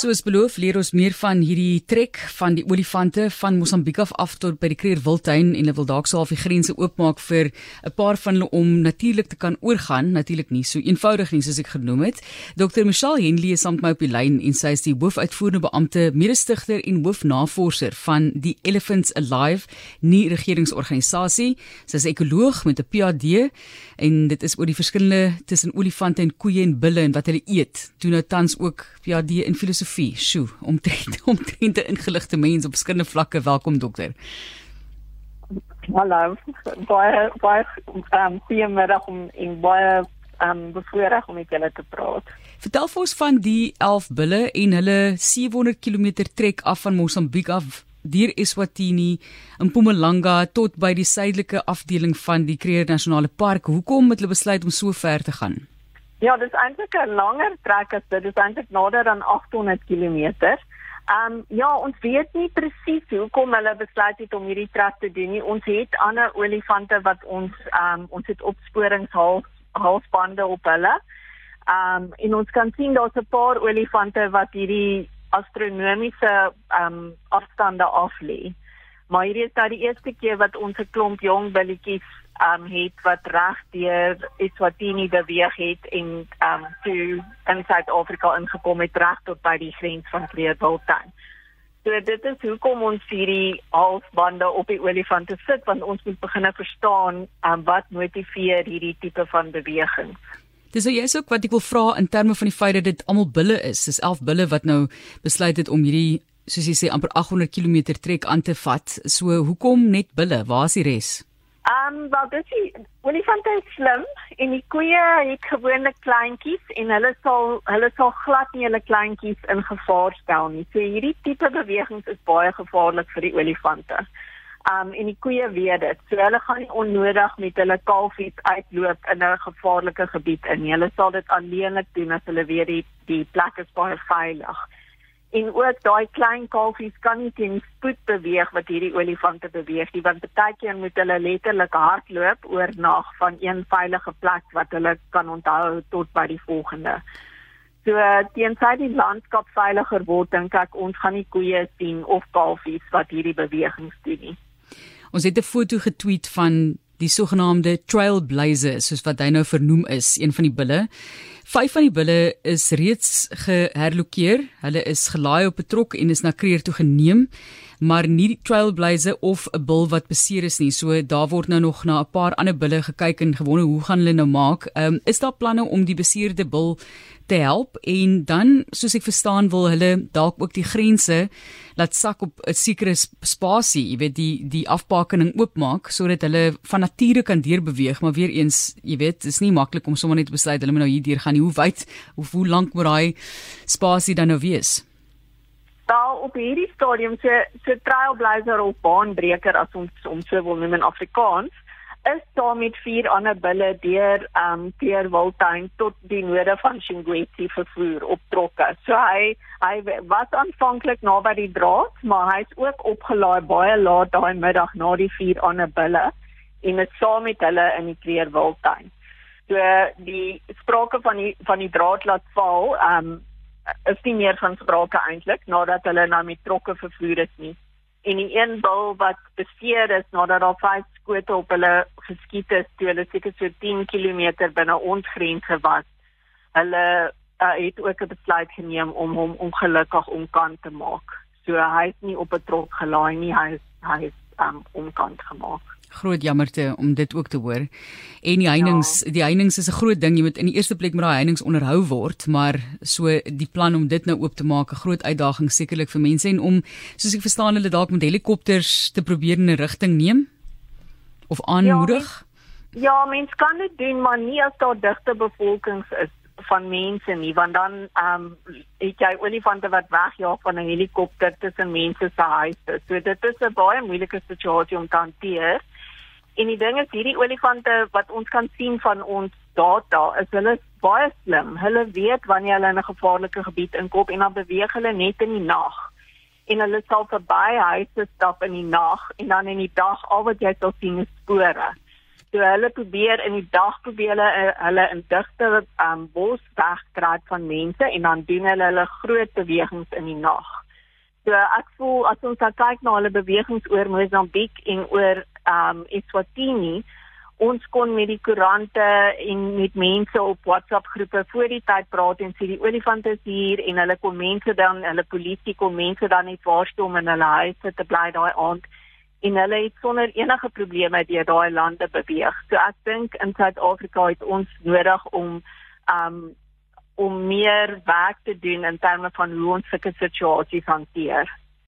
Soos beloof, leer ons meer van hierdie trek van die olifante van Mosambiek af af tot by die Kruger Wildtuin en hulle wil dalk sou al die grense oopmaak vir 'n paar van hulle om natuurlik te kan oorgaan, natuurlik nie so eenvoudig nie soos ek genoem het. Dr. Michelle Henley is saam met my op die lyn en sy is die hoofuitvoerende beampte, mede-stigter en hoofnavorser van die Elephants Alive nie regeringsorganisasie. Sy is ekoloog met 'n PhD en dit is oor die verskille tussen olifante en koeie en bulle en wat hulle eet. Doen nou tans ook PhD in filosofie filosofie. Sjoe, omtrent omtrent 'n ingeligte mens op verskillende vlakke. Welkom dokter. Hallo. Baie baie um goeiemiddag om in baie um bevoorreg om met julle te praat. Vertel vir ons van die 11 bulle en hulle 700 km trek af van Mosambiek af deur Eswatini in Mpumalanga tot by die suidelike afdeling van die Kruger Nasionale Park. Hoekom het hulle besluit om so ver te gaan? Ja, dit is eintlik 'n langer trek as dit. Dit is eintlik nader aan 800 km. Ehm um, ja, ons weet nie presies hoekom hulle besluit het om hierdie trek te doen nie. Ons het ander olifante wat ons ehm um, ons het opsporingshals halsbande op hulle. Ehm um, en ons kan sien daar's 'n paar olifante wat hierdie astronomiese ehm um, afstande af lê. Maar hierdie is nou die eerste keer wat ons 'n klomp jong billetjies um het wat reg deur Eswatini beweeg het en um toe in Suid-Afrika ingekom het reg tot by die grens van Kleurwiltuin. So dit is hoekom ons hierdie halsbande op die olifante sit want ons moet begin verstaan um wat motiveer hierdie tipe van beweging. Dis so jy's ook wat ek wil vra in terme van die feit dat dit almal bulle is. Dis 11 bulle wat nou besluit het om hierdie soos jy sê amper 800 km trek aan te vat. So hoekom net bulle? Waar is die res? Ehm um, wel dis die olifante is slim en die koeie het gewoonlik kleintjies en hulle sal hulle sal glad nie hulle kleintjies in gevaar stel nie. So hierdie tipe bewegings is baie gevaarlik vir die olifante. Ehm um, en die koeie weet dit. So hulle gaan nie onnodig met hulle kalfies uitloop in 'n gevaarlike gebied in. Hulle sal dit alleenlik doen as hulle weet die die plek is baie veilig en ook daai klein kalfies kan nie teen spoed beweeg wat hierdie olifante beweeg nie want baie keer moet hulle letterlik hardloop oor nag van een veilige plek wat hulle kan onthou tot by die volgende. So teensy die landskap veiliger word dink ek ons gaan nie koeie sien of kalfies wat hierdie bewegings doen nie. Ons het 'n foto getweet van die sogenaamde trailblazers soos wat hy nou vernoem is, een van die bulle. Vyf van die bulle is reeds geherlokeer. Hulle is gelaai op 'n trok en is na Kreer toe geneem, maar nie die trailblazer of 'n bul wat beseer is nie. So daar word nou nog na 'n paar ander bulle gekyk en gewonder hoe gaan hulle nou maak. Ehm um, is daar planne om die beseerde bul te help en dan soos ek verstaan wil hulle dalk ook die grense laat sak op 'n sekere spasie, jy weet die die afbakening oopmaak sodat hulle van nature kan deurbeweeg, maar weer eens, jy weet, is nie maklik om sommer net te besluit hulle moet nou hier deur gaan. Hoe wyd of hoe lank moet daai spasie dan nou wees? Daar op hierdie stadium se se trailblazer of baanbreker as ons om so wil noem in Afrikaans is daar met vier ander bulle deur um deur Wildtuin tot die noorde van Shingweti vervoer op trokke. So hy hy was aanvanklik naby die draad, maar hy's ook opgelaai baie laat daai middag na die vier ander bulle en het saam met hulle in die Kleer Wildtuin. So die sprake van die van die draad laat val, um is nie meer van sprake eintlik nadat hulle nou met trokke vervoer is nie en die een bul wat beseer is nadat daar vyf skote op hulle geskiet is toe hulle seker so 10 km binne ons grense was. Hulle uh, het ook 'n besluit geneem om hom ongelukkig omkant te maak. So hy is nie op 'n trok gelaai nie, hy is hy is um, omkant gemaak groot jammerte om dit ook te hoor. En die heininge, ja. die heininge is 'n groot ding. Jy moet in die eerste plek met daai heininge onderhou word, maar so die plan om dit nou oop te maak, 'n groot uitdaging sekerlik vir mense en om soos ek verstaan hulle dalk met helikopters te probeer in 'n rigting neem of aanmoedig. Ja, ja mens kan dit doen, maar nie as daar digte bevolkings is van mense nie want dan ehm um, het jy olifante wat wegjaag van 'n helikopter tussen mense se huise. So dit is 'n baie moeilike situasie om te hanteer. En die ding is hierdie olifante wat ons kan sien van ons data is hulle baie slim. Hulle weet wanneer hulle in 'n gevaarlike gebied inkom en dan beweeg hulle net in die nag. En hulle sal verby huise stap in die nag en dan in die dag al wat jy sal sien is spore. So hulle probeer in die dag probeer hulle, uh, hulle in digte um bos wegkraai van mense en dan doen hulle hulle groot bewegings in die nag. So ek voel as ons kyk na hulle bewegings oor Mosambiek en oor um Eswatini, ons kon met die koerante en met mense op WhatsApp groepe voor die tyd praat en sê die olifant is hier en hulle kom mense dan hulle polisie kom mense dan net waarsku om in hulle huise te bly daai aand en hulle het sonder enige probleme deur daai lande beweeg. So ek dink in Suid-Afrika het ons nodig om um om meer werk te doen in terme van hoe ons sulke situasies hanteer.